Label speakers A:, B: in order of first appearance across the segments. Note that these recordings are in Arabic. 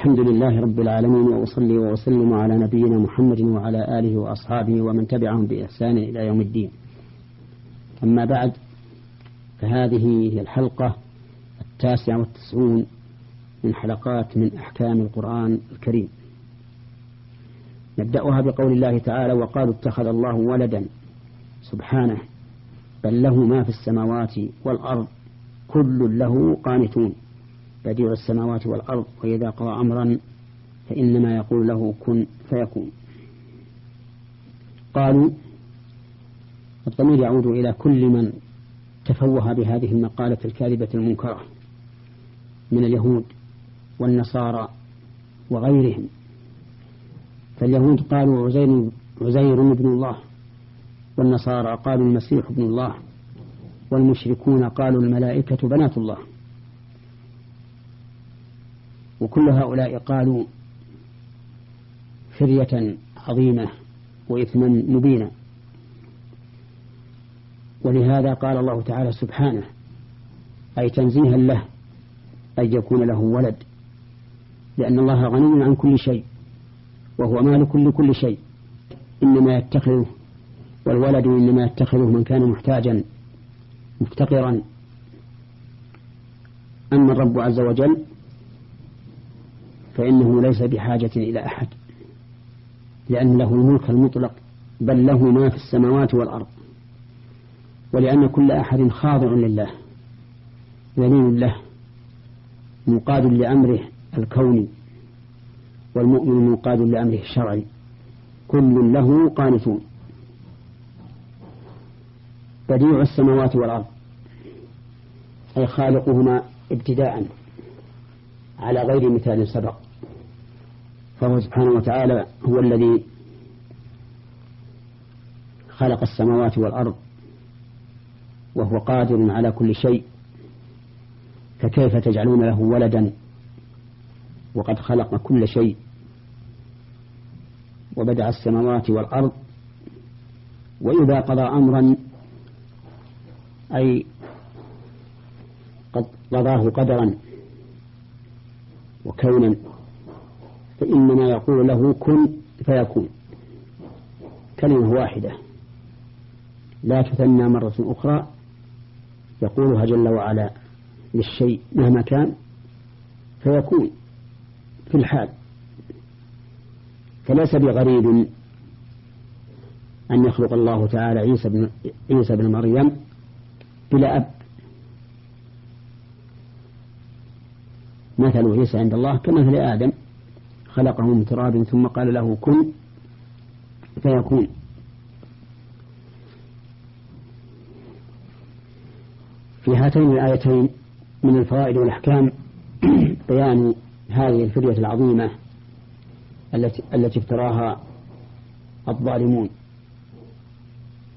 A: الحمد لله رب العالمين وأصلي وأسلم على نبينا محمد وعلى آله وأصحابه ومن تبعهم بإحسان إلى يوم الدين. أما بعد فهذه هي الحلقة التاسعة والتسعون من حلقات من أحكام القرآن الكريم. نبدأها بقول الله تعالى وقالوا اتخذ الله ولدا سبحانه بل له ما في السماوات والأرض كل له قانتون. بديع السماوات والأرض وإذا قضى أمرا فإنما يقول له كن فيكون. قالوا الضمير يعود إلى كل من تفوه بهذه المقالة الكاذبة المنكرة من اليهود والنصارى وغيرهم. فاليهود قالوا عزير, عزير ابن الله والنصارى قالوا المسيح ابن الله والمشركون قالوا الملائكة بنات الله. وكل هؤلاء قالوا فرية عظيمة وإثما مبينا. ولهذا قال الله تعالى سبحانه أي تنزيها له أن يكون له ولد لأن الله غني عن كل شيء وهو مالك لكل شيء. إنما يتخذه والولد إنما يتخذه من كان محتاجا مفتقرا. أما الرب عز وجل فإنه ليس بحاجة إلى أحد لأن له الملك المطلق بل له ما في السماوات والأرض. ولأن كل أحد خاضع لله ذليل له منقاد لأمره الكوني والمؤمن منقاد لأمره الشرعي. كل له قانتون. بديع السماوات والأرض أي خالقهما ابتداء. على غير مثال سبق. فهو سبحانه وتعالى هو الذي خلق السماوات والأرض وهو قادر على كل شيء فكيف تجعلون له ولدا؟ وقد خلق كل شيء وبدع السماوات والأرض وإذا قضى أمرا أي قد قضاه قدرا. وكونا فإنما يقول له كن فيكون. كلمة واحدة. لا تثنى مرة أخرى يقولها جل وعلا للشيء مهما كان فيكون في الحال. فليس بغريب أن يخلق الله تعالى عيسى بن, عيسى بن مريم بلا أب. مثل عيسى عند الله كمثل آدم خلقه من تراب ثم قال له كن فيكون. في هاتين الآيتين من الفوائد والأحكام بيان هذه الفرية العظيمة التي التي افتراها الظالمون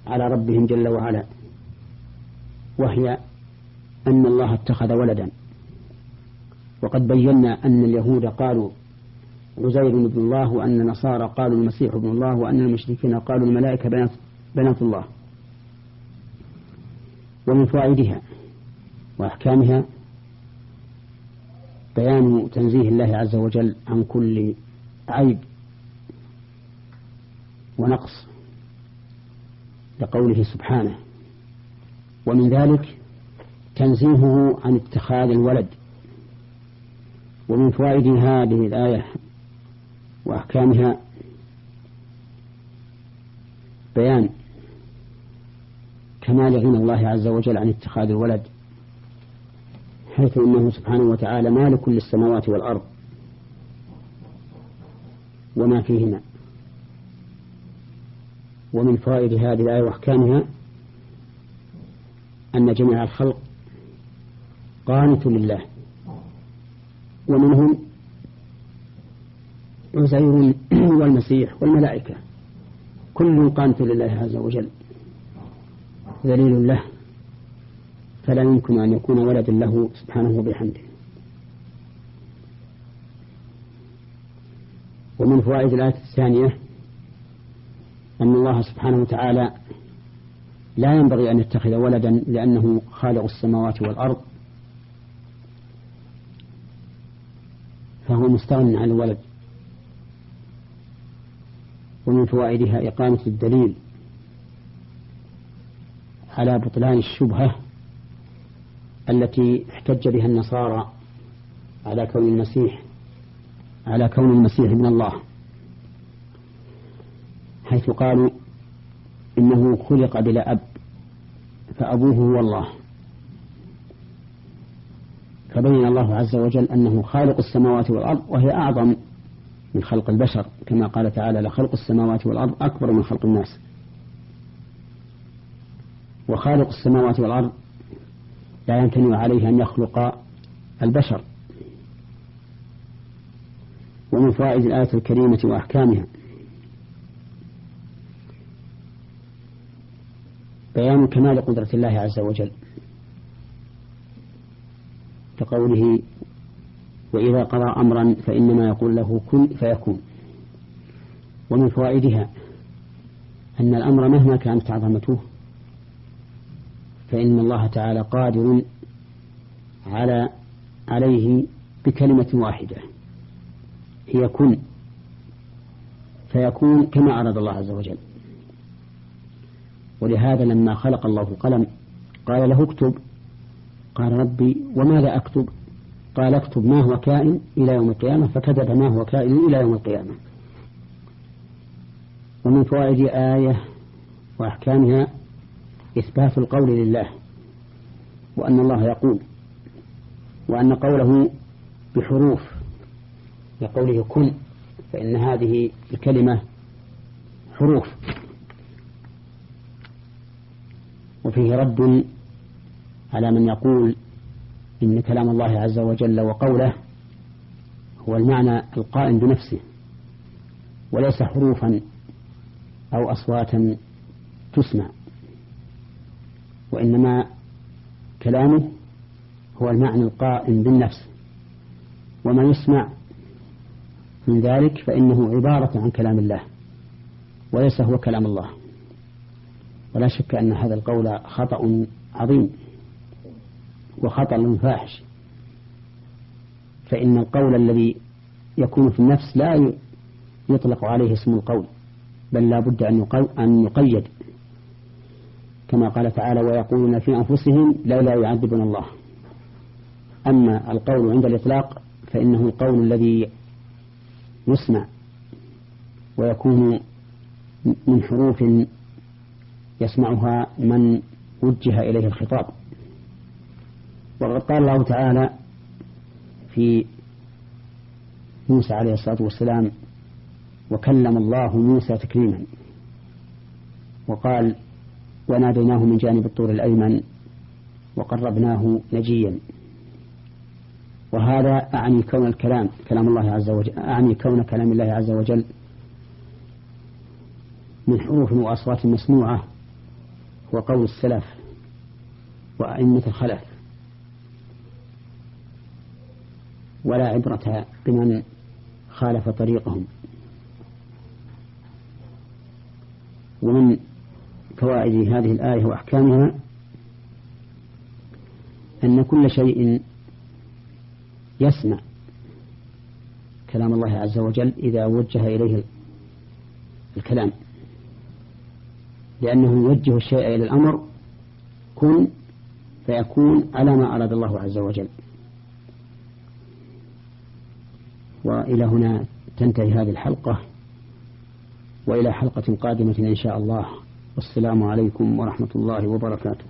A: على ربهم جل وعلا وهي أن الله اتخذ ولدا. وقد بينا أن اليهود قالوا عزير بن الله وأن النصارى قالوا المسيح ابن الله وأن المشركين قالوا الملائكة بنات, بنات الله ومن فوائدها وأحكامها بيان تنزيه الله عز وجل عن كل عيب ونقص لقوله سبحانه. ومن ذلك تنزيهه عن اتخاذ الولد. ومن فوائد هذه الآية وأحكامها بيان كمال غنى الله عز وجل عن اتخاذ الولد حيث أنه سبحانه وتعالى مالك للسماوات والأرض وما فيهما. ومن فوائد هذه الآية وأحكامها أن جميع الخلق قانت لله. ومنهم عزير والمسيح والملائكة. كل قانت لله عز وجل. ذليل له. فلا يمكن أن يكون ولد له سبحانه وبحمده. ومن فوائد الآية الثانية أن الله سبحانه وتعالى لا ينبغي أن يتخذ ولدا لأنه خالق السماوات والأرض. فهو مستغن عن الولد ومن فوائدها إقامة الدليل على بطلان الشبهة التي احتج بها النصارى على كون المسيح على كون المسيح ابن الله حيث قالوا إنه خلق بلا أب فأبوه هو الله. فبين الله عز وجل أنه خالق السماوات والأرض وهي أعظم من خلق البشر. كما قال تعالى لخلق السماوات والأرض أكبر من خلق الناس. وخالق السماوات والأرض لا يمتنع عليه أن يخلق البشر. ومن فوائد الآية الكريمة وأحكامها بيان كمال قدرة الله عز وجل. كقوله وإذا قضى أمرا فإنما يقول له كن فيكون. ومن فوائدها أن الأمر مهما كانت عظمته فإن الله تعالى قادر على عليه بكلمة واحدة هي كن فيكون كما أراد الله عز وجل. ولهذا لما خلق الله القلم قال له اكتب قال ربي وماذا أكتب؟ قال اكتب ما هو كائن إلى يوم القيامة فكتب ما هو كائن إلى يوم القيامة. ومن فوائد آية وأحكامها إثبات القول لله وأن الله يقول وأن قوله بحروف لقوله كن فإن هذه الكلمة حروف. وفيه رد على من يقول إن كلام الله عز وجل وقوله هو المعنى القائم بنفسه وليس حروفا أو أصواتا تسمع وإنما كلامه هو المعنى القائم بالنفس وما يسمع من ذلك فإنه عبارة عن كلام الله وليس هو كلام الله. ولا شك أن هذا القول خطأ عظيم. وخطأ فاحش. فإن القول الذي يكون في النفس لا يطلق عليه اسم القول بل لا بد أن يقيد. كما قال تعالى ويقولون في أنفسهم لولا يعذبنا الله. أما القول عند الإطلاق فإنه القول الذي يسمع ويكون من حروف يسمعها من وجه إليه الخطاب. وقد قال الله تعالى في موسى عليه الصلاة والسلام وكلم الله موسى تكليما. وقال وناديناه من جانب الطور الأيمن وقربناه نجيا. وهذا أعني كون الكلام كلام الله عز وجل أعني كون كلام الله عز وجل من حروف وأصوات مسموعة وقول السلف وأئمة الخلف. ولا عبرة بمن خالف طريقهم. ومن فوائد هذه الآية وأحكامها أن كل شيء يسمع كلام الله عز وجل إذا وجه إليه الكلام. لأنه يوجه الشيء إلى الأمر كن فيكون على ما أراد الله عز وجل. وإلى هنا تنتهي هذه الحلقة وإلى حلقة قادمة إن شاء الله. والسلام عليكم ورحمة الله وبركاته.